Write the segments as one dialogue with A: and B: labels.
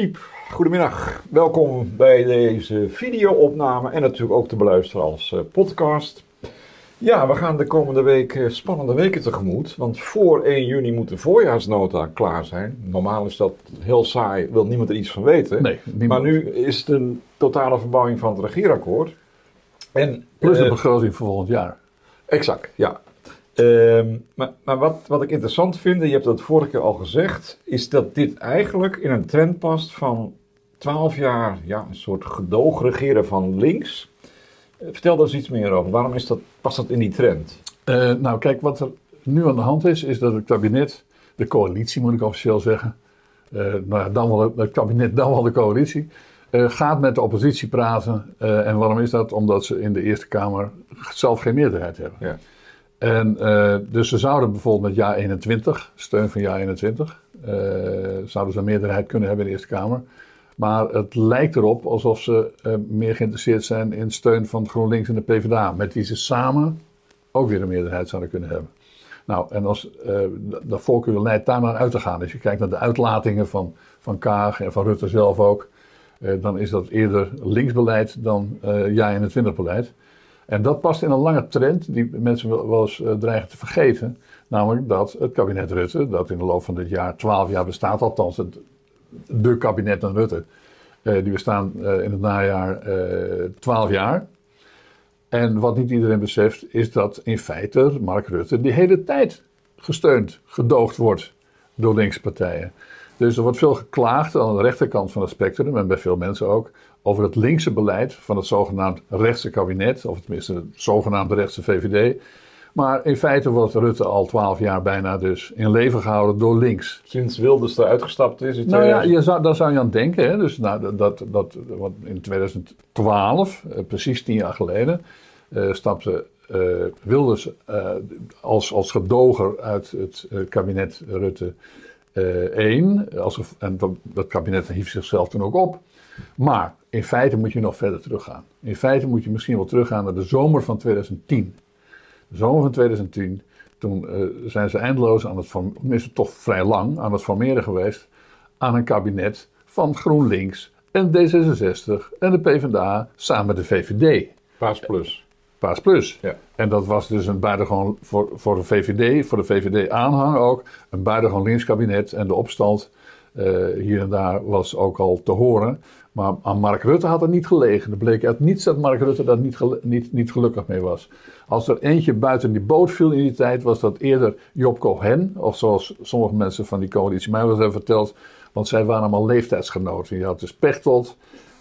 A: Siep, goedemiddag. Welkom bij deze video-opname en natuurlijk ook te beluisteren als uh, podcast. Ja, we gaan de komende week uh, spannende weken tegemoet, want voor 1 juni moet de voorjaarsnota klaar zijn. Normaal is dat heel saai, wil niemand er iets van weten.
B: Nee,
A: maar nu is het een totale verbouwing van het regeerakkoord.
B: En, Plus de uh, begroting voor volgend jaar.
A: Exact, ja. Ehm, maar, maar wat, wat ik interessant vind, en je hebt dat vorige keer al gezegd, is dat dit eigenlijk in een trend past van 12 jaar, ja, een soort gedoog regeren van links. Eh, vertel daar eens iets meer over. Waarom is dat, past dat in die trend?
B: Uh, nou, kijk, wat er nu aan de hand is, is dat het kabinet, de coalitie moet ik officieel zeggen, uh, nou ja, dan wel het kabinet, dan wel de coalitie, gaat met de oppositie praten. en waarom is dat? Omdat ze in de Eerste Kamer zelf geen meerderheid hebben. Ja. En uh, dus ze zouden bijvoorbeeld met jaar 21, steun van jaar 21, uh, zouden ze een meerderheid kunnen hebben in de Eerste Kamer. Maar het lijkt erop alsof ze uh, meer geïnteresseerd zijn in steun van GroenLinks en de PvdA, met wie ze samen ook weer een meerderheid zouden kunnen hebben. Nou, en als de voorkeur leidt daar naar uit te gaan, als je kijkt naar de uitlatingen van, van Kaag en van Rutte zelf ook, dan is dat eerder linksbeleid dan jaar 21 beleid. En dat past in een lange trend die mensen wel eens uh, dreigen te vergeten. Namelijk dat het kabinet Rutte, dat in de loop van dit jaar 12 jaar bestaat, althans het de kabinet en Rutte, uh, die bestaan uh, in het najaar 12 jaar. En wat niet iedereen beseft, is dat in feite Mark Rutte die hele tijd gesteund, gedoogd wordt door linkse partijen. Dus er wordt veel geklaagd aan de rechterkant van het spectrum en bij veel mensen ook over het linkse beleid van het zogenaamd rechtse kabinet, of tenminste het zogenaamde rechtse VVD. Maar in feite wordt Rutte al twaalf jaar bijna dus in leven gehouden door links.
A: Sinds Wilders eruit gestapt is?
B: Nou ja, je zou, daar zou je aan denken. Hè? Dus nou, dat, dat, wat in 2012, eh, precies tien jaar geleden, uh, stapte uh, Wilders als, als gedoger uit het kabinet Rutte 1. Als, en dat, dat kabinet hief zichzelf toen ook op. Maar in feite moet je nog verder teruggaan. In feite moet je misschien wel teruggaan naar de zomer van 2010. De zomer van 2010, toen uh, zijn ze eindeloos aan het formeren, toch vrij lang aan het formeren geweest, aan een kabinet van GroenLinks en D66 en de PvdA samen met de VVD.
A: Paas Plus.
B: Paas Plus. Ja. En dat was dus een buitengewoon, voor, voor de VVD, voor de VVD-aanhang ook, een buitengewoon linkskabinet en de opstand uh, hier en daar was ook al te horen. Maar aan Mark Rutte had het niet gelegen. Er bleek uit niets dat Mark Rutte daar niet, niet, niet gelukkig mee was. Als er eentje buiten die boot viel in die tijd, was dat eerder Job Cohen. Of zoals sommige mensen van die coalitie mij wel hebben verteld. Want zij waren allemaal leeftijdsgenoten. Je had dus Pechtold.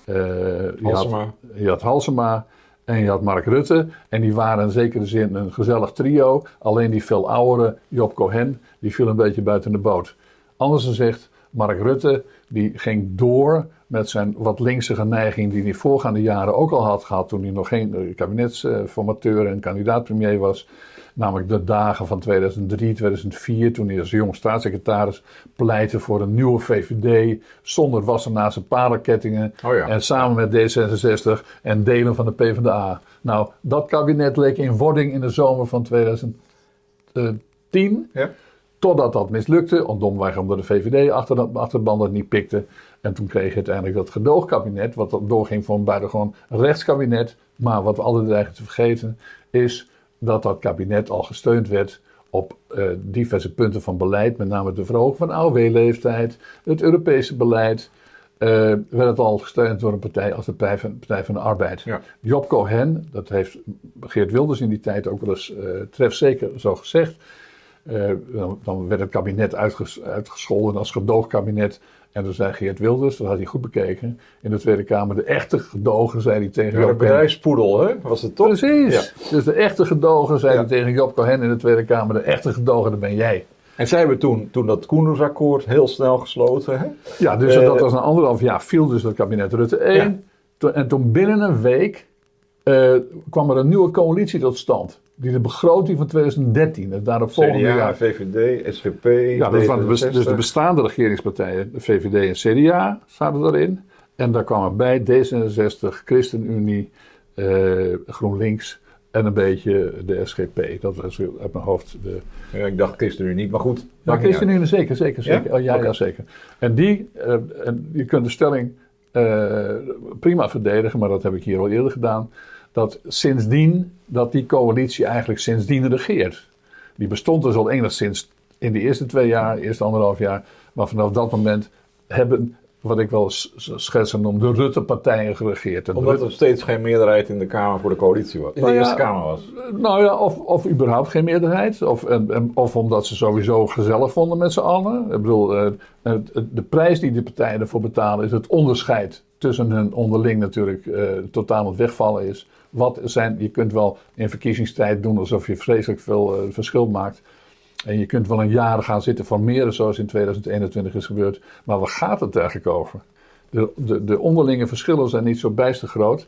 B: Uh, je, Halsema. Had, je had Halsema. En je had Mark Rutte. En die waren in zekere zin een gezellig trio. Alleen die veel oudere Job Cohen, die viel een beetje buiten de boot. Anders gezegd, Mark Rutte, die ging door met zijn wat linkse neiging die hij voorgaande jaren ook al had gehad toen hij nog geen eh, kabinetsformateur en kandidaat-premier was. Namelijk de dagen van 2003, 2004, toen hij als jong staatssecretaris pleitte voor een nieuwe VVD zonder wassen na zijn palenkettingen. Oh ja. En samen met D66 en delen van de PvdA. Nou, dat kabinet leek in wording in de zomer van 2010. Ja. Totdat dat mislukte, domweg omdat de VVD achter de achterban het niet pikte. En toen kreeg je uiteindelijk dat gedoogkabinet, wat doorging voor een buitengewoon rechtskabinet. Maar wat we altijd dreigen te vergeten, is dat dat kabinet al gesteund werd op uh, diverse punten van beleid. Met name de verhoging van AOW-leeftijd, het Europese beleid. Uh, werd het al gesteund door een partij als de Partij van, de Arbeid. Ja. Job Cohen, dat heeft Geert Wilders in die tijd ook wel eens uh, trefzeker zo gezegd uh, dan, werd het kabinet uitges uitgescholden als gedoogkabinet. En toen zei Geert Wilders, dat had hij goed bekeken, in de Tweede Kamer, de echte gedogen, zei hij tegen
A: Job Cohen. hè? Was het toch?
B: Precies. Ja. Dus de echte gedogen, zei hij tegen Job Cohen in de Tweede Kamer, de echte gedogen, dat ben jij.
A: En zij hebben toen, toen dat Koendersakkoord heel snel gesloten, hè?
B: Ja, dus uh, dat was een anderhalf jaar, viel dus het kabinet Rutte 1. En toen binnen een week uh, kwam er een nieuwe coalitie tot stand die de begroting van 2013, het daarop volgende
A: CDA,
B: jaar.
A: VVD, SVP.
B: Ja, dat waren dus de bestaande regeringspartijen, de VVD en CDA, zaten daarin. En daar kwamen bij D66, ChristenUnie, uh, GroenLinks en een beetje de SGP. Dat was uit mijn hoofd de...
A: Ja, ik dacht ChristenUnie niet, maar goed.
B: Ja, ChristenUnie zeker, zeker,
A: Ja?
B: zeker. Oh, ja, ja, zeker. En die, eh, en je kunt de stelling eh, prima verdedigen, maar dat heb ik hier al eerder gedaan. Dat sindsdien, dat die coalitie eigenlijk sindsdien regeert. Die bestond dus al enigszins in de eerste twee jaar, eerste anderhalf jaar. Maar vanaf dat moment hebben, wat ik wel schetsen noem, de Rutte-partijen geregeerd. En
A: Omdat
B: Rutte-
A: er steeds geen meerderheid in de Kamer voor de coalitie was. In de
B: Nou ja,
A: Eerste Kamer was.
B: Nou ja, of, of überhaupt geen meerderheid. Of, en, en- of omdat ze sowieso gezellig vonden met z'n allen. Ik bedoel, eh, de prijs die de partijen ervoor betalen is het onderscheid tussen hun onderling natuurlijk eh, totaal aan het wegvallen is. Wat zijn, je kunt wel in verkiezingstijd doen alsof je vreselijk veel eh, verschil maakt. En je kunt wel een jaar gaan zitten formeren zoals in 2021 is gebeurd. Maar waar gaat het eigenlijk over? De, de, de onderlinge verschillen zijn niet zo bijster groot.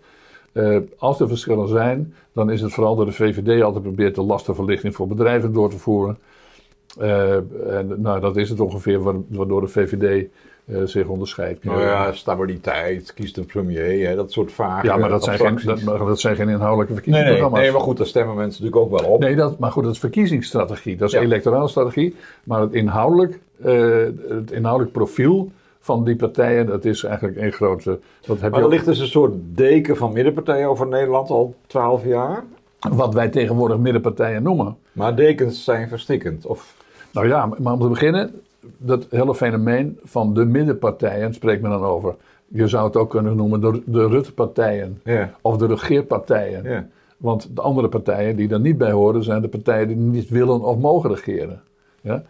B: Eh, als er verschillen zijn, dan is het vooral door de VVD altijd probeert de lastenverlichting voor bedrijven door te voeren. Eh, en, nou, dat is het ongeveer wa- waardoor de VVD eh, zich onderscheidt.
A: Nou ja, stabiliteit, kiest een premier, hè, dat soort vage
B: Ja, maar dat zijn, geen, dat, dat zijn geen inhoudelijke
A: Nee, nee,
B: verkiezingsprogramma's.
A: nee, maar goed, daar stemmen mensen natuurlijk ook wel op.
B: Nee, dat, maar goed, dat is verkiezingsstrategie. Dat is
A: Ja.
B: electorale strategie. Maar het inhoudelijk, eh, het inhoudelijk profiel van die partijen, dat is eigenlijk één grote... Dat heb
A: Maar
B: je
A: er
B: ook-
A: ligt dus een soort deken van middenpartijen over Nederland al twaalf jaar.
B: wat wij tegenwoordig middenpartijen noemen.
A: Maar dekens zijn verstikkend. Of,
B: Nou ja, maar om te beginnen, dat hele fenomeen van de middenpartijen spreekt men dan over. Je zou het ook kunnen noemen de, de Rutte-partijen
A: ja,
B: of de regeerpartijen.
A: ja.
B: Want de andere partijen die er niet bij horen, zijn de partijen die niet willen of mogen regeren. Ja?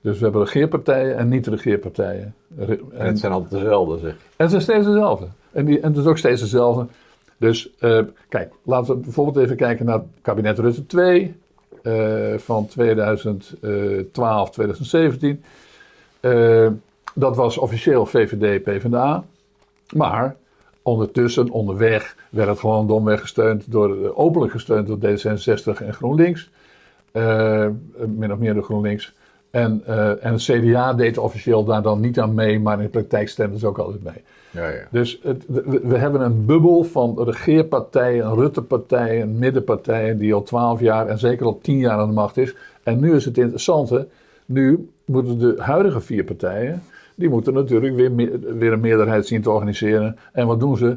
B: Dus we hebben regeerpartijen en niet-regeerpartijen. Re-
A: En
B: En,
A: het zijn altijd dezelfde, zeg.
B: en het zijn steeds dezelfde. En, die, en het is ook steeds dezelfde. Dus eh, kijk, laten we bijvoorbeeld even kijken naar kabinet Rutte 2 eh, van 2012, 2017. Eh, dat was officieel VVD, PvdA. Maar ondertussen, onderweg, werd het gewoon domweg gesteund door, eh, openlijk gesteund door D66 en GroenLinks. Eh, min of meer door GroenLinks. En, en het CDA deed officieel daar dan niet aan mee, maar in de praktijk stemden ze ook altijd mee.
A: Ja, ja.
B: Dus het, we, we hebben een bubbel van regeerpartijen, Rutte-partijen, middenpartijen die al twaalf jaar en zeker al tien jaar aan de macht is. En nu is het interessante, nu moeten de huidige vier partijen, die moeten natuurlijk weer, weer een meerderheid zien te organiseren. En wat doen ze?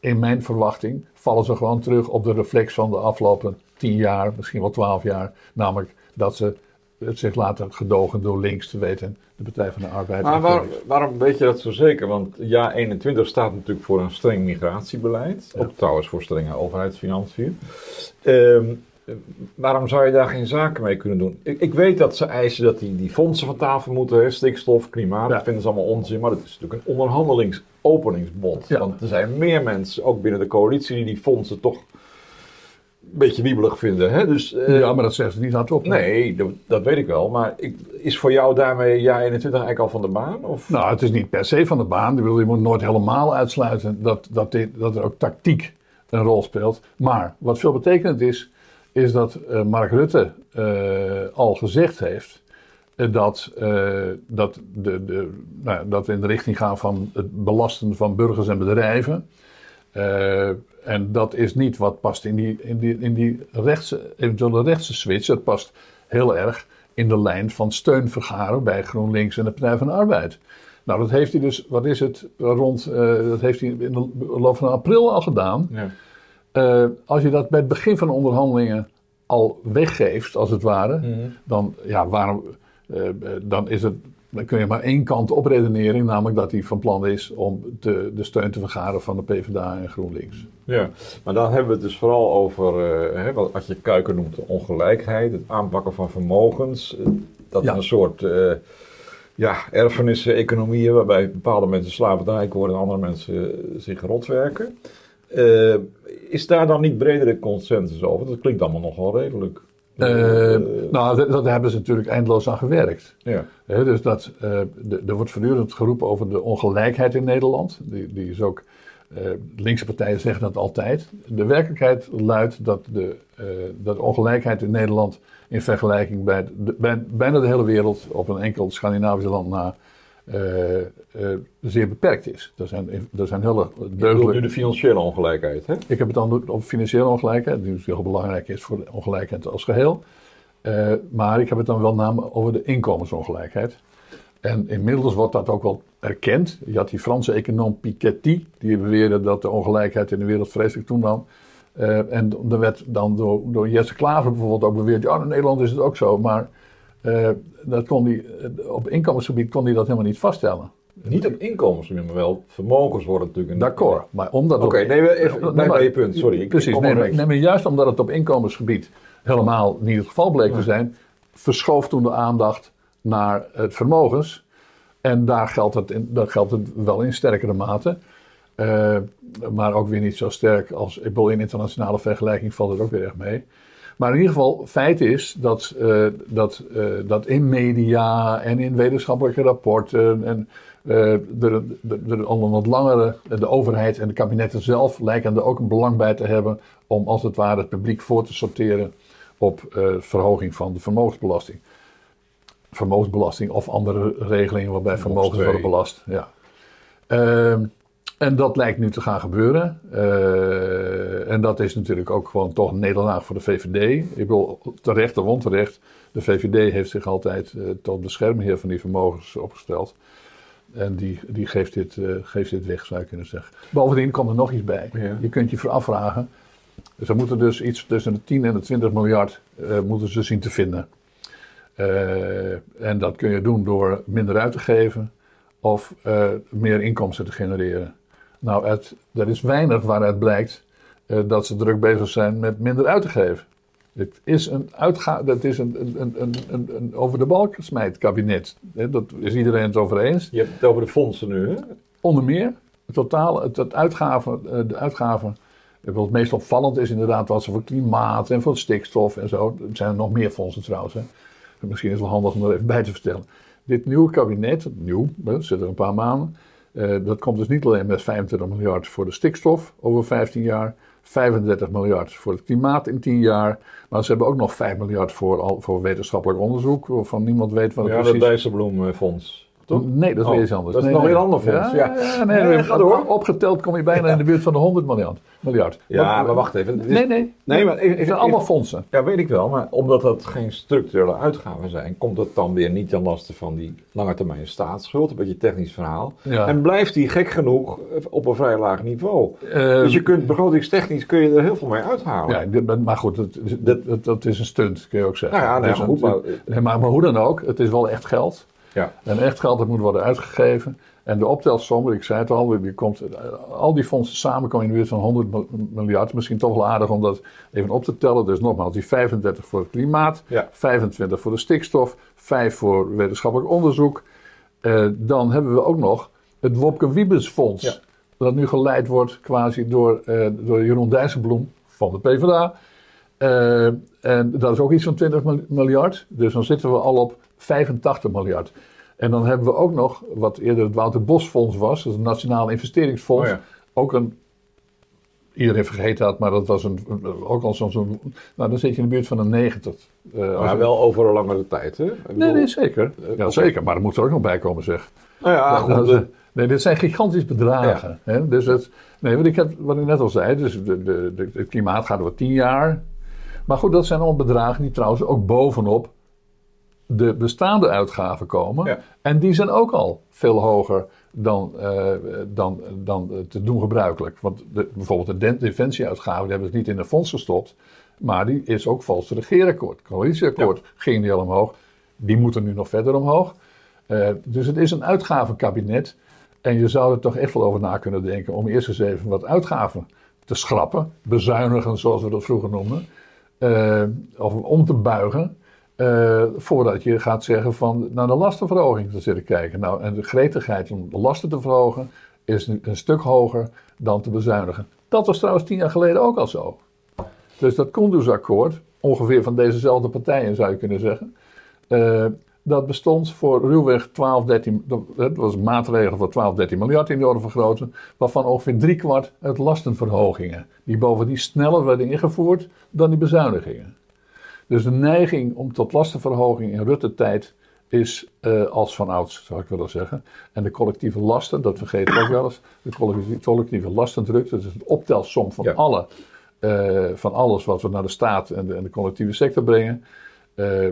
B: In mijn verwachting vallen ze gewoon terug op de reflex van de afgelopen tien jaar, misschien wel twaalf jaar. Namelijk dat ze het zich laten gedogen door links te weten, de Partij van de Arbeid.
A: Maar waar- waarom weet je dat zo zeker? Want jaar 21 staat natuurlijk voor een streng migratiebeleid.
B: Ja.
A: Ook trouwens voor strenge overheidsfinanciën. Ehm, waarom zou je daar geen zaken mee kunnen doen? Ik, ik weet dat ze eisen dat die, die fondsen van tafel moeten. Hè, stikstof, klimaat,
B: Ja.
A: dat vinden ze allemaal onzin. Maar dat is natuurlijk een onderhandelingsopeningsbod.
B: Ja.
A: Want er zijn meer mensen, ook binnen de coalitie, die die fondsen toch een beetje wiebelig vinden. Hè? Dus, eh,
B: ja, maar dat zeggen ze niet hardop. hè?
A: Nee, dat, dat weet ik wel. Maar ik, is voor jou daarmee jaar 21 eigenlijk al van de baan? Of?
B: Nou, het is niet per se van de baan. Je moet nooit helemaal uitsluiten dat, dat, dit, dat er ook tactiek een rol speelt. Maar wat veel betekenend is, is dat eh, Mark Rutte eh, al gezegd heeft eh, dat, dat, de, de, nou, dat we in de richting gaan van het belasten van burgers en bedrijven. En dat is niet wat past in die, in die, in die rechtse, eventuele rechtse switch. Het past heel erg in de lijn van steun vergaren bij GroenLinks en de Partij van de Arbeid. Nou, dat heeft hij dus, wat is het, rond, dat heeft hij in de loop van april al gedaan.
A: Ja.
B: Als je dat bij het begin van de onderhandelingen al weggeeft, als het ware, dan, ja, waarom, eh, dan, is het, dan kun je maar één kant op redenering, namelijk dat hij van plan is om te, de steun te vergaren van de PvdA en GroenLinks.
A: Ja, maar dan hebben we het dus vooral over eh, hè, wat, je Kuiker noemt de ongelijkheid, het aanpakken van vermogens. eh, dat
B: Ja.
A: een soort eh ja, erfenissen-economieën waarbij bepaalde mensen slavernij worden en andere mensen eh, zich rotwerken. Eh, is daar dan niet bredere consensus over? Dat klinkt allemaal nog wel redelijk.
B: Eh,
A: Eh,
B: nou, dat, dat hebben ze natuurlijk eindeloos aan gewerkt.
A: ja.
B: Dus dat, de- er wordt voortdurend geroepen over de ongelijkheid in Nederland. Die, die is ook, linkse partijen zeggen dat altijd. De werkelijkheid luidt dat de, dat ongelijkheid in Nederland in vergelijking bij, de, bij bijna de hele wereld, op een enkel Scandinavisch land na, zeer beperkt is. Er zijn, er zijn hele deugdelijke...
A: nu de financiële ongelijkheid, hè?
B: Ik heb het dan op financiële ongelijkheid, die natuurlijk heel belangrijk is voor de ongelijkheid als geheel. Eh, maar ik heb het dan wel name over de inkomensongelijkheid. En inmiddels wordt dat ook wel erkend. Je had die Franse econoom Piketty, die beweerde dat de ongelijkheid in de wereld vreselijk toenam. Eh en er werd dan door, door Jesse Klaver bijvoorbeeld ook beweerd, ja, in Nederland is het ook zo. Maar eh, dat kon die, eh, op inkomensgebied kon hij dat helemaal niet vaststellen.
A: Niet op inkomens, maar wel vermogens worden natuurlijk... een-
B: D'accord, maar omdat...
A: Oké, nee, even
B: Nee,
A: bij
B: maar-
A: je punt, sorry.
B: Precies, nee, maar,
A: niks.
B: nee, maar juist omdat het op inkomensgebied helemaal niet het geval bleek te zijn, verschoof toen de aandacht naar het vermogens. En daar geldt het, in, daar geldt het wel in sterkere mate. Eh, maar ook weer niet zo sterk als. Ik bedoel, in internationale vergelijking valt het ook weer echt mee. Maar in ieder geval, feit is dat, eh, dat, eh, dat in media en in wetenschappelijke rapporten en eh, er, al wat langere, de overheid en de kabinetten zelf lijken er ook een belang bij te hebben om als het ware het publiek voor te sorteren op verhoging van de vermogensbelasting. Vermogensbelasting of andere regelingen waarbij vermogens worden belast. Ja. Ehm, en dat lijkt nu te gaan gebeuren. Eh, en dat is natuurlijk ook gewoon toch een nederlaag voor de VVD. Ik bedoel, terecht of onterecht. De VVD heeft zich altijd eh, tot beschermheer van die vermogens opgesteld. En die, die geeft, dit, eh, geeft dit weg, zou je kunnen zeggen. Bovendien komt er nog iets bij.
A: Ja.
B: Je kunt je afvragen. Ze moeten dus iets tussen de 10 en de 20 miljard moeten ze zien te vinden. En dat kun je doen door minder uit te geven of meer inkomsten te genereren. Nou, het, er is weinig waaruit blijkt eh, dat ze druk bezig zijn met minder uit te geven. Het is een, uitga is een, een, een, een, een, over de balk gesmijd kabinet. Dat is iedereen het over eens.
A: Je hebt het over de fondsen nu, hè?
B: Onder meer, het totaal, het, het uitgaven, eh, de uitgaven. eh, Wat het meest opvallend is inderdaad wat ze voor klimaat en voor stikstof en zo. Er zijn er nog meer fondsen trouwens. Hè. Misschien is het wel handig om er even bij te vertellen. Dit nieuwe kabinet, nieuw, zit er een paar maanden. Eh, dat komt dus niet alleen met 25 miljard voor de stikstof over 15 jaar. 35 miljard voor het klimaat in 10 jaar. Maar ze hebben ook nog 5 miljard voor, al, voor wetenschappelijk onderzoek. Waarvan niemand weet wat het
A: Ja,
B: precies
A: dat Dijsselbloemfonds. Toch?
B: Nee, dat is
A: Oh,
B: weer iets anders.
A: dat is
B: nee,
A: nog
B: nee.
A: weer een ander fonds, ja.
B: nee,
A: Nee,
B: nee. Opgeteld kom je bijna in de buurt van de 100 miljard. miljard.
A: Ja, maar wacht even.
B: Nee, nee.
A: Nee, maar even-
B: Het zijn allemaal fondsen.
A: Ja, weet ik wel, maar omdat dat geen structurele uitgaven zijn, komt dat dan weer niet ten laste van die langetermijn staatsschuld, een beetje technisch verhaal.
B: Ja.
A: En blijft die gek genoeg op een vrij laag niveau.
B: Eh,
A: dus je kunt begrotingstechnisch kun je er heel veel mee uithalen.
B: Ja, maar goed, dat, dat, dat is een stunt, kun je ook zeggen.
A: Nou ja, nou
B: is
A: goed,
B: nee, maar, maar hoe dan ook, het is wel echt geld.
A: Ja.
B: En echt geld dat moet worden uitgegeven. En de optelsom, ik zei het al, die komt, al die fondsen samen komen in de buurt van 100 mil- miljard. Misschien toch wel aardig om dat even op te tellen. Dus nogmaals, die 35 voor het klimaat,
A: Ja.
B: 25 voor de stikstof, 5 voor wetenschappelijk onderzoek. Eh, dan hebben we ook nog het Wopke Wiebes Fonds.
A: Ja.
B: Dat nu geleid wordt quasi door, eh, door Jeroen Dijsselbloem van de PvdA. Eh, en dat is ook iets van 20 mil- miljard. Dus dan zitten we al op 85 miljard. En dan hebben we ook nog, wat eerder het Wouter Bos Fonds was, dat is een Nationaal Investeringsfonds.
A: Oh ja.
B: Ook een, iedereen vergeet dat, maar dat was een, ook al zo'n, nou dan zit je in de buurt van een 90. Eh, als
A: Maar wel over een langere tijd, hè?
B: Nee, nee, zeker.
A: Eh,
B: Ja, zeker, maar er moet er ook nog bij komen, zeg.
A: Nou ja,
B: Ja,
A: goed.
B: dat-
A: eh,
B: nee, dit zijn gigantisch bedragen. Hè? Dus het, nee, wat ik, heb, wat ik net al zei, dus de, de, de, het klimaat gaat over tien jaar. Maar goed, dat zijn allemaal bedragen die trouwens ook bovenop de bestaande uitgaven komen.
A: Ja.
B: En die zijn ook al veel hoger dan, eh, dan, dan te doen gebruikelijk. Want de, bijvoorbeeld de defensieuitgaven, die hebben ze niet in een fonds gestopt. Maar die is ook het regeerakkoord. coalitieakkoord ging die al omhoog. Die moeten nu nog verder omhoog. Eh, dus het is een uitgavenkabinet. En je zou er toch echt wel over na kunnen denken om eerst eens even wat uitgaven te schrappen. Bezuinigen, zoals we dat vroeger noemden. Eh, of om te buigen. Eh, voordat je gaat zeggen van naar de lastenverhoging te zitten kijken. Nou, en de gretigheid om de lasten te verhogen is een, stuk hoger dan te bezuinigen. Dat was trouwens tien jaar geleden ook al zo. Dus dat Kunduz-akkoord, ongeveer van dezezelfde partijen zou je kunnen zeggen. eh, dat bestond voor ruwweg 12, 13, dat was een maatregel voor 12, 13 miljard in de orde van grootte, waarvan ongeveer driekwart uit lastenverhogingen, die bovendien sneller werden ingevoerd dan die bezuinigingen. Dus de neiging om tot lastenverhoging in Rutte-tijd is uh, als van ouds, zou ik willen zeggen. En de collectieve lasten, dat vergeet ik ook wel eens. De collectieve, collectieve lastendruk, dat is een optelsom van, alle, uh, van alles wat we naar de staat en de, en de collectieve sector brengen. Uh,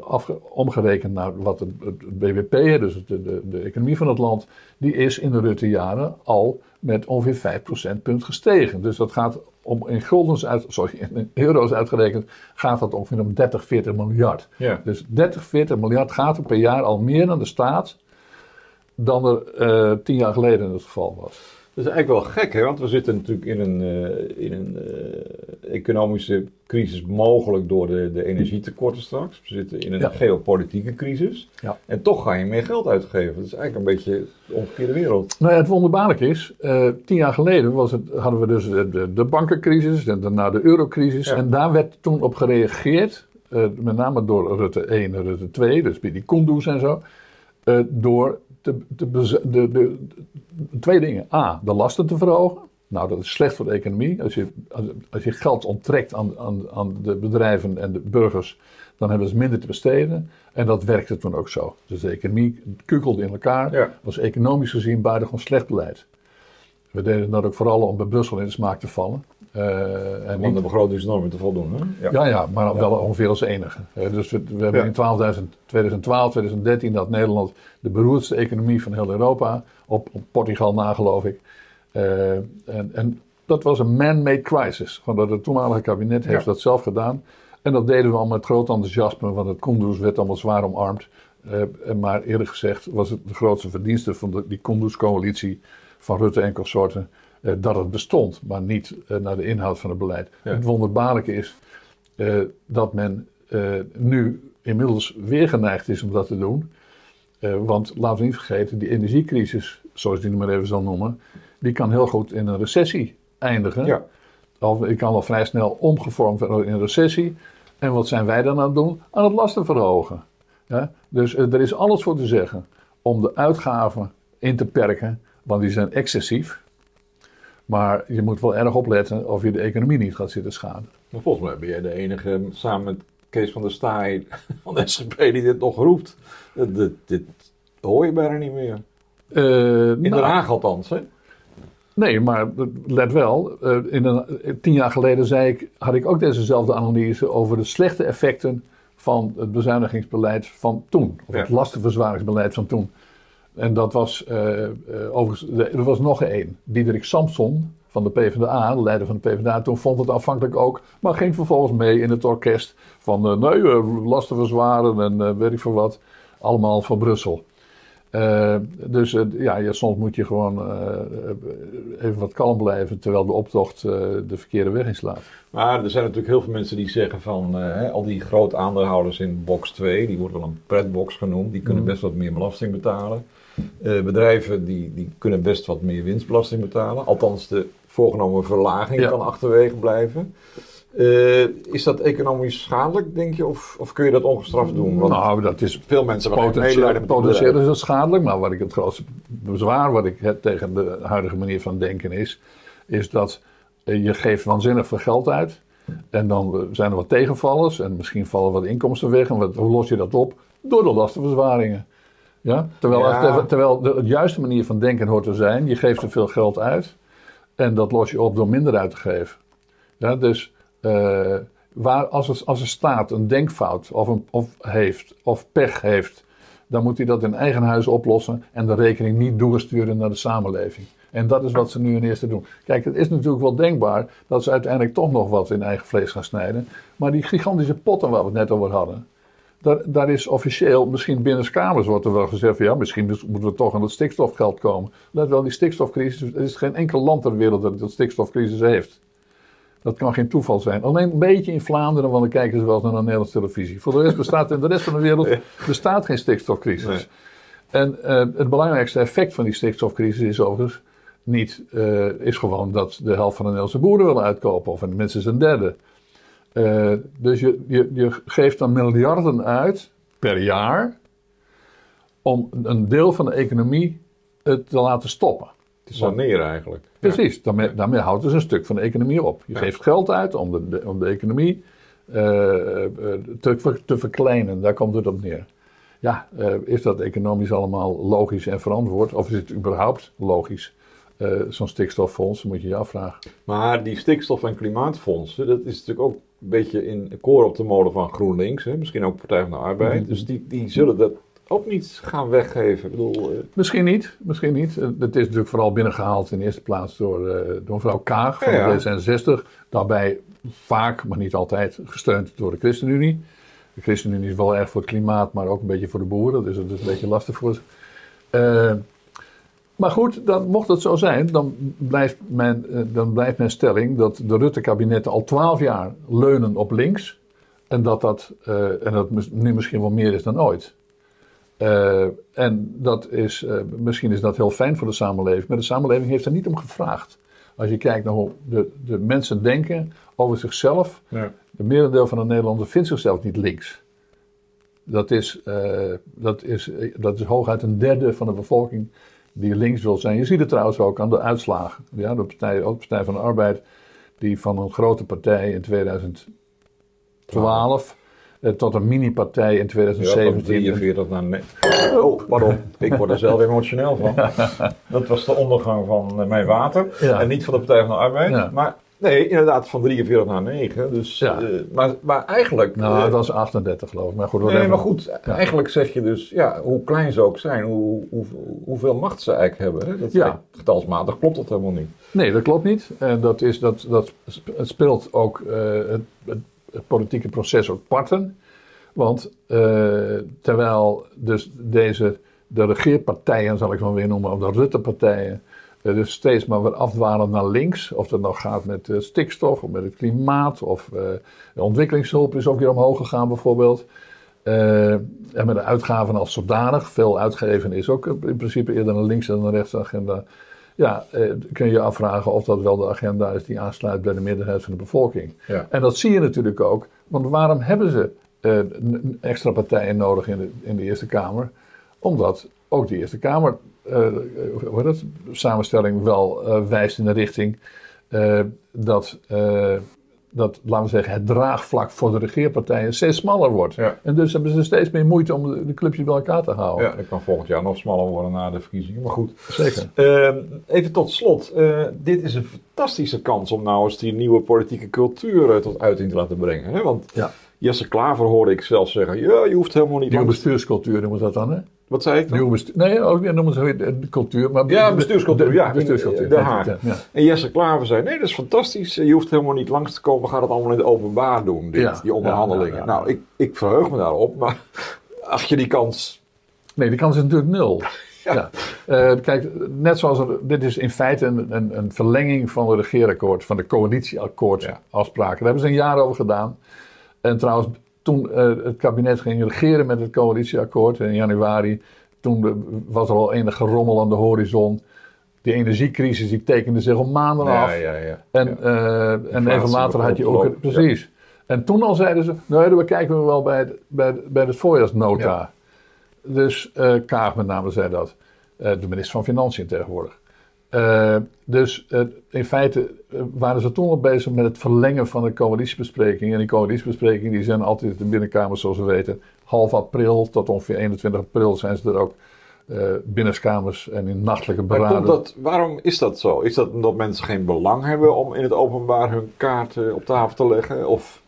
B: afge, omgerekend naar wat het, het BBP, dus de, de, de, economie van het land, die is in de Rutte-jaren al met ongeveer 5 procentpunt gestegen. Dus dat gaat om in guldens uit, sorry, in euro's uitgerekend, gaat dat ongeveer om 30, 40 miljard.
A: Ja.
B: Dus 30, 40 miljard gaat er per jaar al meer naar de staat dan er uh, tien jaar geleden het geval was.
A: Dat is eigenlijk wel gek, hè? want we zitten natuurlijk in een, uh, in een uh, economische crisis, mogelijk door de, de energietekorten straks. We zitten in een ja. geopolitieke crisis.
B: Ja.
A: En toch ga je meer geld uitgeven. Dat is eigenlijk een beetje de omgekeerde wereld.
B: Nou ja, het wonderbaarlijk is, uh, tien jaar geleden was het, hadden we dus de, de bankencrisis en daarna de eurocrisis. Ja. En daar werd toen op gereageerd, met name door Rutte 1 en Rutte 2, dus bij die Kunduz en zo, door de, de, de, de, twee dingen. A, de lasten te verhogen. Nou, dat is slecht voor de economie. Als je, als, als je geld onttrekt aan, aan, aan de bedrijven en de burgers, dan hebben ze minder te besteden. En dat werkte toen ook zo. Dus de economie kukelde in elkaar.
A: Ja.
B: was economisch gezien buitengewoon slecht beleid. We deden dat ook vooral om bij Brussel in de smaak te vallen.
A: En om de begrotingsnormen te voldoen. Hè?
B: Ja. ja, ja maar wel ongeveer als enige. Uh, dus we, we hebben in 12, 2012, 2013 dat Nederland de beroerdste economie van heel Europa, op, op Portugal na geloof ik. Uh, en, en, dat was een man-made crisis. Gewoon het toenmalige kabinet heeft dat zelf gedaan. En dat deden we al met groot enthousiasme, want het Kunduz werd allemaal zwaar omarmd. maar eerlijk gezegd was het de grootste verdienste van de, die Kunduz-coalitie van Rutte en consorten uh, dat het bestond, maar niet uh, naar de inhoud van het beleid.
A: Ja.
B: Het wonderbaarlijke is uh, dat men nu inmiddels weer geneigd is om dat te doen. want laten we niet vergeten, die energiecrisis, zoals ik die maar even zal noemen, die kan heel goed in een recessie eindigen.
A: Ja.
B: Of die kan wel vrij snel omgevormd worden in een recessie. En wat zijn wij dan aan het doen? Aan het lasten verhogen. Ja? Dus er is alles voor te zeggen om de uitgaven in te perken, want die zijn excessief. Maar je moet wel erg opletten of je de economie niet gaat zitten schaden.
A: Maar volgens mij ben jij de enige, samen met Kees van der Staaij van de SGP, die dit nog roept. Dit, dit hoor je bijna niet meer.
B: Uh,
A: In Den Haag althans, hè?
B: Nee, maar let wel. Uh, in een, tien jaar geleden zei ik, had ik ook dezezelfde analyse over de slechte effecten van het bezuinigingsbeleid van toen. Of
A: Ja.
B: het lastenverzwaringsbeleid van toen. En dat was, eh, eh, overigens, er was nog één. Diederik Samson van de PvdA, de leider van de PvdA, toen vond het afhankelijk ook. Maar ging vervolgens mee in het orkest van, eh, nee, eh, lasten verzwaren en weet ik veel wat. Allemaal van Brussel. Dus ja, soms moet je gewoon even wat kalm blijven terwijl de optocht de verkeerde weg inslaat.
A: Maar er zijn natuurlijk heel veel mensen die zeggen van hè, al die grote aandeelhouders in box 2, die wordt wel een pretbox genoemd, die kunnen
B: Mhm.
A: best wat meer belasting betalen. Eh, bedrijven die, die kunnen best wat meer winstbelasting betalen. Althans, de voorgenomen verlaging
B: Ja.
A: kan achterwege blijven. Eh, is dat economisch schadelijk, denk je, of, of kun je dat ongestraft doen? Want
B: nou, dat is
A: veel mensen
B: Potentieel, potentieel is dat schadelijk, maar wat ik het grootste bezwaar wat ik heb tegen de huidige manier van denken is, is dat eh, je geeft waanzinnig veel geld uit en dan zijn er wat tegenvallers en misschien vallen wat inkomsten weg en wat, hoe los je dat op? Door de lastenverzwaringen. Ja? Terwijl,
A: Ja.
B: terwijl de, de juiste manier van denken hoort te zijn, je geeft te veel geld uit en dat los je op door minder uit te geven. Ja, dus eh, waar, als, het, als een staat een denkfout of, een, of heeft of pech heeft, dan moet hij dat in eigen huis oplossen en de rekening niet doorsturen naar de samenleving. En dat is wat ze nu in eerste doen. Kijk, het is natuurlijk wel denkbaar dat ze uiteindelijk toch nog wat in eigen vlees gaan snijden. Maar die gigantische potten waar we het net over hadden, daar, daar is officieel, misschien binnenskamers wordt er wel gezegd van ja, misschien dus moeten we toch aan het stikstofgeld komen. Let wel, die stikstofcrisis, er is geen enkel land ter wereld dat een stikstofcrisis heeft. Dat kan geen toeval zijn. Alleen een beetje in Vlaanderen, want dan kijken ze wel eens naar de Nederlandse televisie. Voor de rest bestaat in de rest van de wereld bestaat geen stikstofcrisis.
A: Nee.
B: En eh, het belangrijkste effect van die stikstofcrisis is overigens niet, eh, is gewoon dat de helft van de Nederlandse boeren willen uitkopen, of minstens een derde. Eh, dus je, je, je geeft dan miljarden uit per jaar om een deel van de economie eh, te laten stoppen.
A: Te saneren eigenlijk.
B: Precies, daarmee, daarmee houdt dus een stuk van de economie op. Je
A: Ja.
B: geeft geld uit om de, de- om de economie eh, te, te verkleinen, daar komt het op neer. Ja, is dat economisch allemaal logisch en verantwoord? Of is het überhaupt logisch? Zo'n stikstoffonds, moet je je afvragen.
A: Maar die stikstof- en klimaatfondsen, dat is natuurlijk ook een beetje in koor op de molen van GroenLinks. Hè? Misschien ook Partij van de Arbeid.
B: Mhm.
A: Dus die, die zullen dat ook niet gaan weggeven. Ik bedoel, eh,
B: Misschien niet, misschien niet. Eh, Het is natuurlijk vooral binnengehaald in de eerste plaats door, eh, door mevrouw Kaag van
A: Ja, ja.
B: de D66. Daarbij vaak, maar niet altijd, gesteund door de ChristenUnie. De ChristenUnie is wel erg voor het klimaat, maar ook een beetje voor de boeren. Dus dat is een beetje lastig voor ze. Eh, maar goed, dan, mocht het zo zijn, dan blijft, mijn, eh, dan blijft mijn stelling dat de Rutte-kabinetten al twaalf jaar leunen op links. En dat dat, eh, en dat nu misschien wel meer is dan ooit. Eh, en dat is, misschien is dat heel fijn voor de samenleving, maar de samenleving heeft er niet om gevraagd. Als je kijkt naar hoe de, de mensen denken over zichzelf,
A: ja.
B: de merendeel van de Nederlanders vindt zichzelf niet links. Dat is, dat, is, dat is hooguit een derde van de bevolking die links wil zijn. Je ziet het trouwens ook aan de uitslagen. Ja, de partij, ook de Partij van de Arbeid, die van een grote partij in 2012 eh, tot een mini-partij in
A: Ja, van
B: 2017.
A: 43 naar ne- Oh, pardon. Ik word er zelf emotioneel van. Dat was de ondergang van eh, mijn water.
B: Ja.
A: En niet van de Partij van de Arbeid.
B: Ja.
A: Maar nee, inderdaad van 43 naar 9. Dus,
B: Ja.
A: eh, maar, maar eigenlijk...
B: nou,
A: eh,
B: dat was 38 geloof ik. Maar goed,
A: Nee, maar goed, eigenlijk zeg je dus, ja, hoe klein ze ook zijn, hoe, hoe, hoeveel macht ze eigenlijk hebben. Hè? Dat
B: Ja.
A: Getalsmatig klopt dat helemaal niet.
B: Nee, dat klopt niet. En dat, is, dat, dat speelt ook eh, het, het, politieke proces ook parten. Want terwijl dus deze, de regeerpartijen, zal ik maar weer noemen, of de Rutte-partijen, eh, dus steeds maar weer afdwalen naar links. Of dat nou gaat met eh, stikstof, of met het klimaat, of eh, de ontwikkelingshulp is ook weer omhoog gegaan bijvoorbeeld. Eh, en met de uitgaven als zodanig, veel uitgeven is ook in principe eerder een links- dan een rechtsagenda. Ja, kun je je afvragen of dat wel de agenda is die aansluit bij de meerderheid van de bevolking.
A: Ja.
B: En dat zie je natuurlijk ook, want waarom hebben ze extra partijen nodig in de, in de Eerste Kamer? Omdat ook de Eerste Kamer, hoe heet het, samenstelling wel eh, wijst in de richting eh, dat, eh, dat, laten we zeggen, het draagvlak voor de regeerpartijen steeds smaller wordt.
A: Ja.
B: En dus hebben ze steeds meer moeite om de, de clubjes bij elkaar te houden.
A: Ja, dat kan volgend jaar nog smaller worden na de verkiezingen, maar goed.
B: Zeker.
A: Ehm, even tot slot. Eh, dit is een fantastische kans om nou eens die nieuwe politieke cultuur eh, tot uiting te laten brengen. Hè? Want
B: Ja.
A: Jesse Klaver hoorde ik zelf zeggen, ja, je hoeft helemaal niet
B: Nieuwe bestuurscultuur noemen ze dat dan, hè?
A: Wat zei ik dan?
B: Nieuwe bestuur, nee, ook noemen ze weer de cultuur. Maar
A: Ja,
B: de-
A: bestuurscultuur,
B: de-
A: ja,
B: bestuurscultuur. Ja,
A: Haag.
B: ja, ja.
A: En Jesse Klaver zei, nee, dat is fantastisch. Je hoeft helemaal niet langs te komen. We gaan het allemaal in het openbaar doen, dit,
B: Ja,
A: die onderhandelingen.
B: ja, ja, ja.
A: Nou, ik, ik verheug me daarop, maar acht je die kans...
B: Nee, die kans is natuurlijk nul. Ja. Eh, kijk, net zoals er, dit is in feite een, een, een verlenging van het regeerakkoord, van de coalitieakkoord
A: Ja.
B: afspraken. Daar hebben ze een jaar over gedaan. En trouwens, toen eh, het kabinet ging regeren met het coalitieakkoord in januari, toen was er al enige rommel aan de horizon. Die energiecrisis die tekende zich al maanden af.
A: ja, ja.
B: En,
A: Ja.
B: eh, en even later had je ook...
A: lopen,
B: Precies. En toen al zeiden ze, nou we kijken we wel bij, het- bij, bij de voorjaarsnota.
A: Ja.
B: Dus eh Kaag met name zei dat. De minister van Financiën tegenwoordig. Eh, dus eh, in feite eh, waren ze toen al bezig met het verlengen van de coalitiebesprekingen. En die coalitiebesprekingen die zijn altijd in de binnenkamer zoals we weten. Half april tot ongeveer 21 april zijn ze er ook eh binnenskamers en in nachtelijke beraden.
A: dat, waarom is dat zo? Is dat omdat mensen geen belang hebben om in het openbaar hun kaart eh, op tafel te leggen? Of...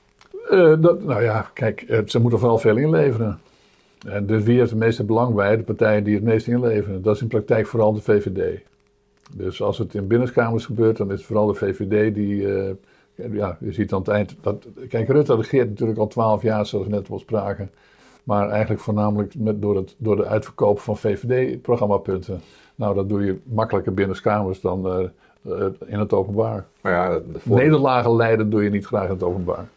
B: Dat, nou ja, kijk, ze moeten vooral veel inleveren. En dus wie heeft het meeste belang bij? De partijen die het meeste inleveren. Dat is in praktijk vooral de VVD. Dus als het in binnenkamers gebeurt, dan is het vooral de VVD die. eh, ja, je ziet aan het eind. Dat, kijk, Rutte regeert natuurlijk al twaalf jaar, zoals we net al spraken. Maar eigenlijk voornamelijk met, door, het, door de uitverkoop van VVD-programmapunten. Nou, dat doe je makkelijker binnenkamers dan eh, eh, in het openbaar.
A: Maar ja, de vor-
B: Nederlagen leiden doe je niet graag in het openbaar.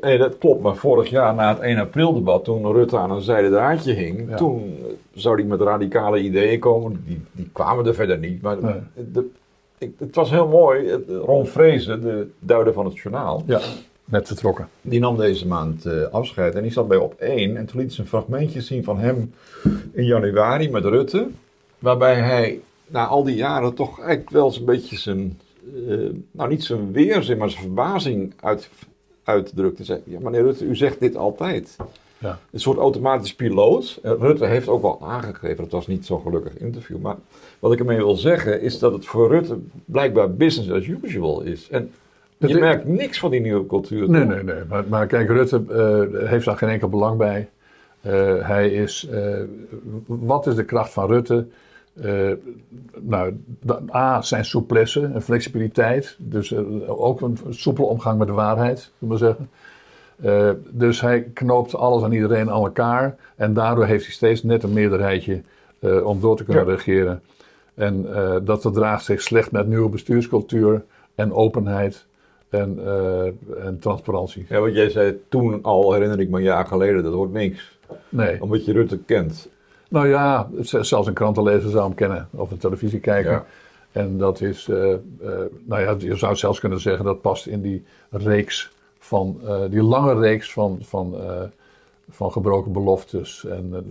A: Nee, dat klopt. Maar vorig jaar na het 1 april debat, toen Rutte aan een zijde draadje hing,
B: Ja.
A: toen zou hij met radicale ideeën komen. Die, die kwamen er verder niet. Maar
B: Nee.
A: de, ik, het was heel mooi. Ron Vrezen, de duider van het journaal,
B: Ja, net vertrokken.
A: die nam deze maand eh, afscheid. En die zat bij op 1. En toen liet ze een fragmentje zien van hem in januari met Rutte. Waarbij hij na al die jaren toch eigenlijk wel eens een beetje zijn, eh, nou niet zijn weerzin, maar zijn verbazing uit, uitdrukte. Zei, ja meneer Rutte, u zegt dit altijd.
B: Ja.
A: Een soort automatisch piloot. Eh, Rutte heeft ook wel aangegeven, dat was niet zo'n gelukkig interview. Maar wat ik ermee wil zeggen is dat het voor Rutte blijkbaar business as usual is. En je merkt niks van die nieuwe cultuur.
B: Nee,
A: toch?
B: nee, nee. Maar, maar kijk, Rutte eh, heeft daar geen enkel belang bij. Eh, hij is, wat is de kracht van Rutte? Eh, nou, A, zijn souplesse en flexibiliteit. Dus eh, ook een soepele omgang met de waarheid, we maar zeggen. Eh, dus hij knoopt alles aan iedereen aan elkaar. En daardoor heeft hij steeds net een meerderheidje om door te kunnen
A: Ja.
B: regeren. En dat verdraagt zich slecht met nieuwe bestuurscultuur en openheid en, en transparantie.
A: Ja, want jij zei toen al, herinner ik me een jaar geleden, dat wordt niks.
B: Nee.
A: Omdat je Rutte kent.
B: Nou ja, zelfs een krantenlezer zou hem kennen of een televisie kijken.
A: Ja.
B: En dat is, eh, eh, nou ja, je zou zelfs kunnen zeggen dat past in die reeks van, eh, die lange reeks van, van, van gebroken beloftes. En,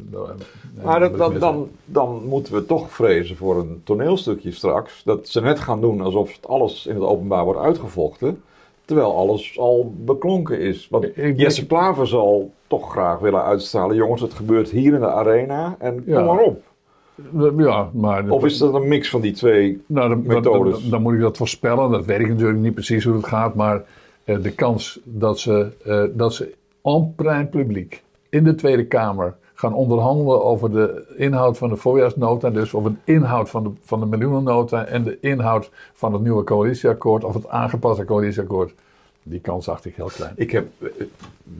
A: Maar dat, dan, dan, dan moeten we toch vrezen voor een toneelstukje straks. Dat ze net gaan doen alsof het alles in het openbaar wordt uitgevochten. Terwijl alles al beklonken is. Want
B: Ik-
A: Jesse Klaver zal toch graag willen uitstralen. Jongens, het gebeurt hier in de arena. En
B: Ja.
A: kom maar op.
B: Ja, maar...
A: Of is dat een mix van die twee?
B: Nou, dan, dan,
A: methodes.
B: dan- dan moet ik dat voorspellen. Dat weet ik natuurlijk niet precies hoe het gaat. Maar eh, de kans dat ze, eh, dat ze en plein publiek in de Tweede Kamer gaan onderhandelen over de inhoud van de voorjaarsnota. Dus over de inhoud van de, van de miljoenennota en de inhoud van het nieuwe coalitieakkoord. Of het aangepaste coalitieakkoord. Die kans acht ik heel klein.
A: Ik heb, eh,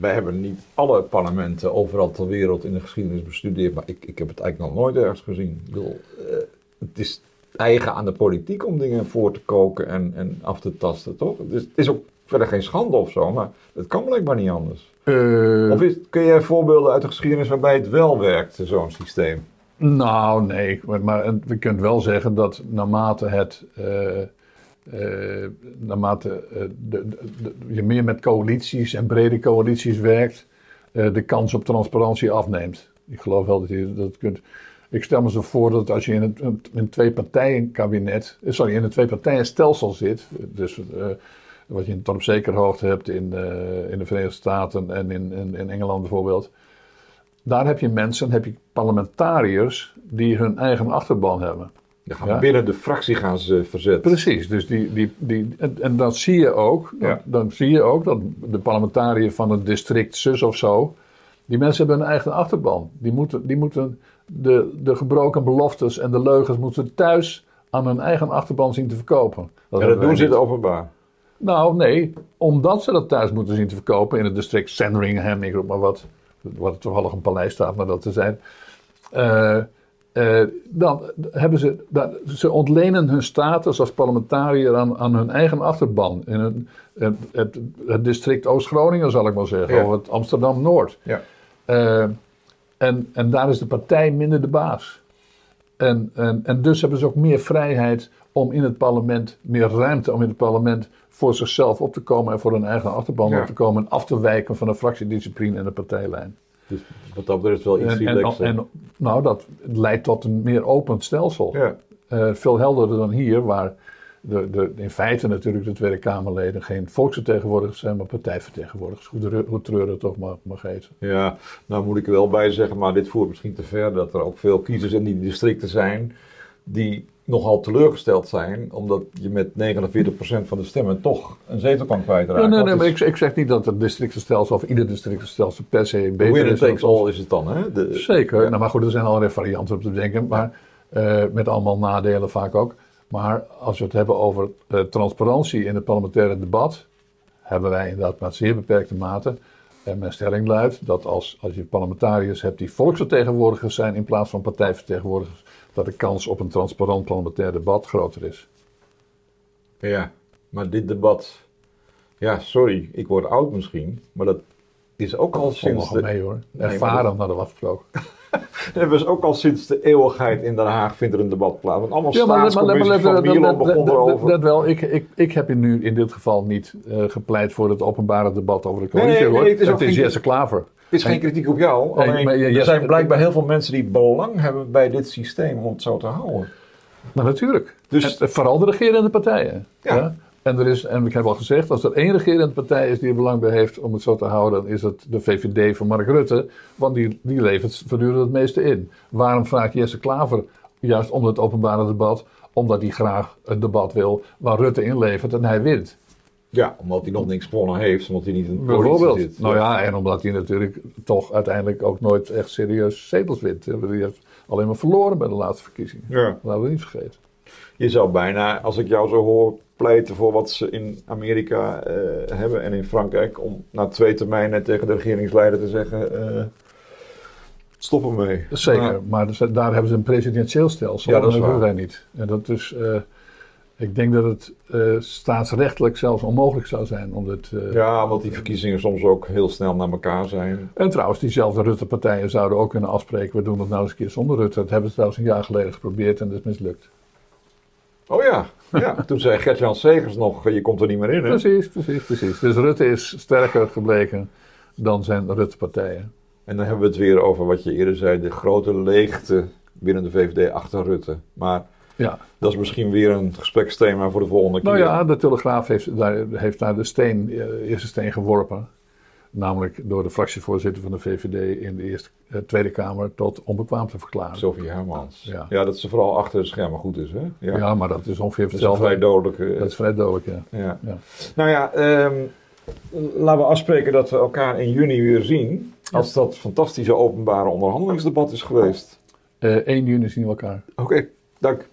A: wij hebben niet alle parlementen overal ter wereld in de geschiedenis bestudeerd. Maar ik, ik heb het eigenlijk nog nooit ergens gezien. Ik bedoel, eh, het is eigen aan de politiek om dingen voor te koken en, en af te tasten, toch? Is, het is ook verder geen schande of zo, maar het kan blijkbaar niet anders.
B: Eh,
A: Of is, kun jij voorbeelden uit de geschiedenis waarbij het wel werkt, zo'n systeem?
B: Nou, nee. Maar, en we kunnen wel zeggen dat naarmate het. eh, eh, naarmate eh, de, de- de- je meer met coalities en brede coalities werkt, eh, de kans op transparantie afneemt. Ik geloof wel dat je dat kunt. Ik stel me zo voor dat als je in een, een twee-partijen-kabinet, eh, sorry, in een twee-partijen-stelsel zit, dus eh, wat je tot op zekere hoogte hebt in, eh, in de Verenigde Staten en in, in, in Engeland bijvoorbeeld, daar heb je mensen, heb je parlementariërs die hun eigen achterban hebben.
A: Dan gaan
B: Ja.
A: Binnen de fractie gaan ze verzetten.
B: Precies, dus die, die, die, en, en dat zie je ook. Dan,
A: Ja.
B: dan zie je ook dat de parlementariër van het district zus of zo, die mensen hebben hun eigen achterban. Die moeten, die moeten de, de gebroken beloftes en de leugens moeten thuis aan hun eigen achterban zien te verkopen.
A: En dat doen ze in het openbaar.
B: Nou, nee, omdat ze dat thuis moeten zien te verkopen in het district Sandringham, ik roep maar wat, waar toevallig een paleis staat, maar dat te zijn. Eh, eh, dan hebben ze, ze ontlenen hun status als parlementariër aan, aan hun eigen achterban. In het, het, het district Oost-Groningen, zal ik maar zeggen,
A: Ja.
B: of het Amsterdam-Noord.
A: Ja.
B: Eh, en, en daar is de partij minder de baas. En, en, en dus hebben ze ook meer vrijheid om in het parlement, meer ruimte om in het parlement voor zichzelf op te komen en voor hun eigen achterban
A: Ja.
B: op te komen en af te wijken van de fractiediscipline en de partijlijn.
A: Dus wat dat betreft wel iets
B: En, en, en nou, dat leidt tot een meer open stelsel.
A: ja.
B: Eh, veel helderder dan hier, waar de, de, in feite natuurlijk de Tweede Kamerleden geen volksvertegenwoordigers zijn, maar partijvertegenwoordigers. Hoe, hoe treurig het toch mag, mag heten.
A: Ja, nou moet ik er wel bij zeggen, maar dit voert misschien te ver dat er ook veel kiezers in die districten zijn die nogal teleurgesteld zijn, omdat je met 49% van de stemmen toch een zetel kan kwijtraken.
B: Nee,
A: Want
B: nee, maar ik, ik zeg niet dat het districtenstelsel of ieder districtenstelsel per se
A: is-
B: beter
A: winner
B: is.
A: takes all is het dan, hè? De-
B: Zeker,
A: Ja.
B: nou, maar goed, er zijn allerlei varianten op te bedenken, maar eh, met allemaal nadelen vaak ook. Maar als we het hebben over eh, transparantie in het parlementaire debat, hebben wij inderdaad maar zeer beperkte mate. En mijn stelling luidt dat als, als je parlementariërs hebt die volksvertegenwoordigers zijn in plaats van partijvertegenwoordigers, dat de kans op een transparant parlementair debat groter is.
A: Ja, maar dit debat, ja, sorry, ik word oud misschien, maar dat is ook al sinds de,
B: mee hoor. Ervaren
A: dat-
B: hadden we afgesproken.
A: dat is ook al sinds de eeuwigheid in Den Haag vindt er een debat plaats. Want allemaal
B: Ja, maar,
A: van
B: dat-
A: erover.
B: wel. Ik, ik, ik heb in nu in dit geval niet eh, gepleit voor het openbare debat over de coalitie.
A: Nee, nee,
B: hoor.
A: het is ook geen-
B: Jesse Klaver.
A: Het is geen kritiek op jou,
B: Nee,
A: alleen
B: maar
A: er zijn blijkbaar heel veel mensen die belang hebben bij dit systeem om het zo te houden.
B: Maar natuurlijk.
A: Dus-
B: En vooral de regerende partijen.
A: Ja.
B: En, er is, en ik heb al gezegd, als er één regerende partij is die er belang bij heeft om het zo te houden, dan is het de VVD van Mark Rutte. Want die, die levert voortdurend het meeste in. Waarom vraagt Jesse Klaver juist om het openbare debat? Omdat hij graag het debat wil waar Rutte inlevert en hij wint.
A: Ja, omdat hij nog niks gewonnen heeft, omdat hij niet in de
B: Bijvoorbeeld.
A: zit.
B: Nou ja, en omdat hij natuurlijk toch uiteindelijk ook nooit echt serieus zetels wint. Hij heeft alleen maar verloren bij de laatste verkiezingen.
A: Ja.
B: Laten we niet vergeten.
A: Je zou bijna, als ik jou zo hoor, pleiten voor wat ze in Amerika eh, hebben en in Frankrijk. Om na twee termijnen tegen de regeringsleider te zeggen: eh, stop ermee.
B: Zeker,
A: Maar-
B: maar daar hebben ze een presidentieel stelsel.
A: Ja, dat is
B: en
A: waar.
B: wij niet. En dat is, eh, ik denk dat het eh, staatsrechtelijk zelfs onmogelijk zou zijn om dit... eh,
A: ja, omdat die verkiezingen soms ook heel snel naar elkaar zijn.
B: En trouwens, diezelfde Rutte-partijen zouden ook kunnen afspreken... we doen het nou eens een keer zonder Rutte. Dat hebben ze trouwens een jaar geleden geprobeerd en dat is mislukt.
A: Oh ja, ja. toen zei Gert-Jan Segers nog: je komt er niet meer in. Hè?
B: Precies, precies, precies. Dus Rutte is sterker gebleken dan zijn Rutte-partijen.
A: En dan hebben we het weer over wat je eerder zei: de grote leegte binnen de VVD achter Rutte. Maar
B: Ja,
A: dat is misschien weer een gespreksthema voor de volgende keer.
B: nou ja, de Telegraaf heeft daar, heeft daar de steen, eh, eerste steen geworpen. Namelijk door de fractievoorzitter van de VVD in de eerste, eh, Tweede Kamer tot onbekwaam te verklaren.
A: Sophie Hermans.
B: Ja.
A: Ja. dat ze vooral achter de schermen goed is, hè? Ja.
B: Ja, maar dat is ongeveer
A: dat is
B: hetzelfde.
A: vrij dodelijke...
B: Dat is vrij dodelijk, ja.
A: ja.
B: Ja.
A: Nou ja, ehm, laten we afspreken dat we elkaar in juni weer zien. Als dat fantastische openbare onderhandelingsdebat is geweest.
B: Eh 1 juni zien we elkaar.
A: Oké, dank.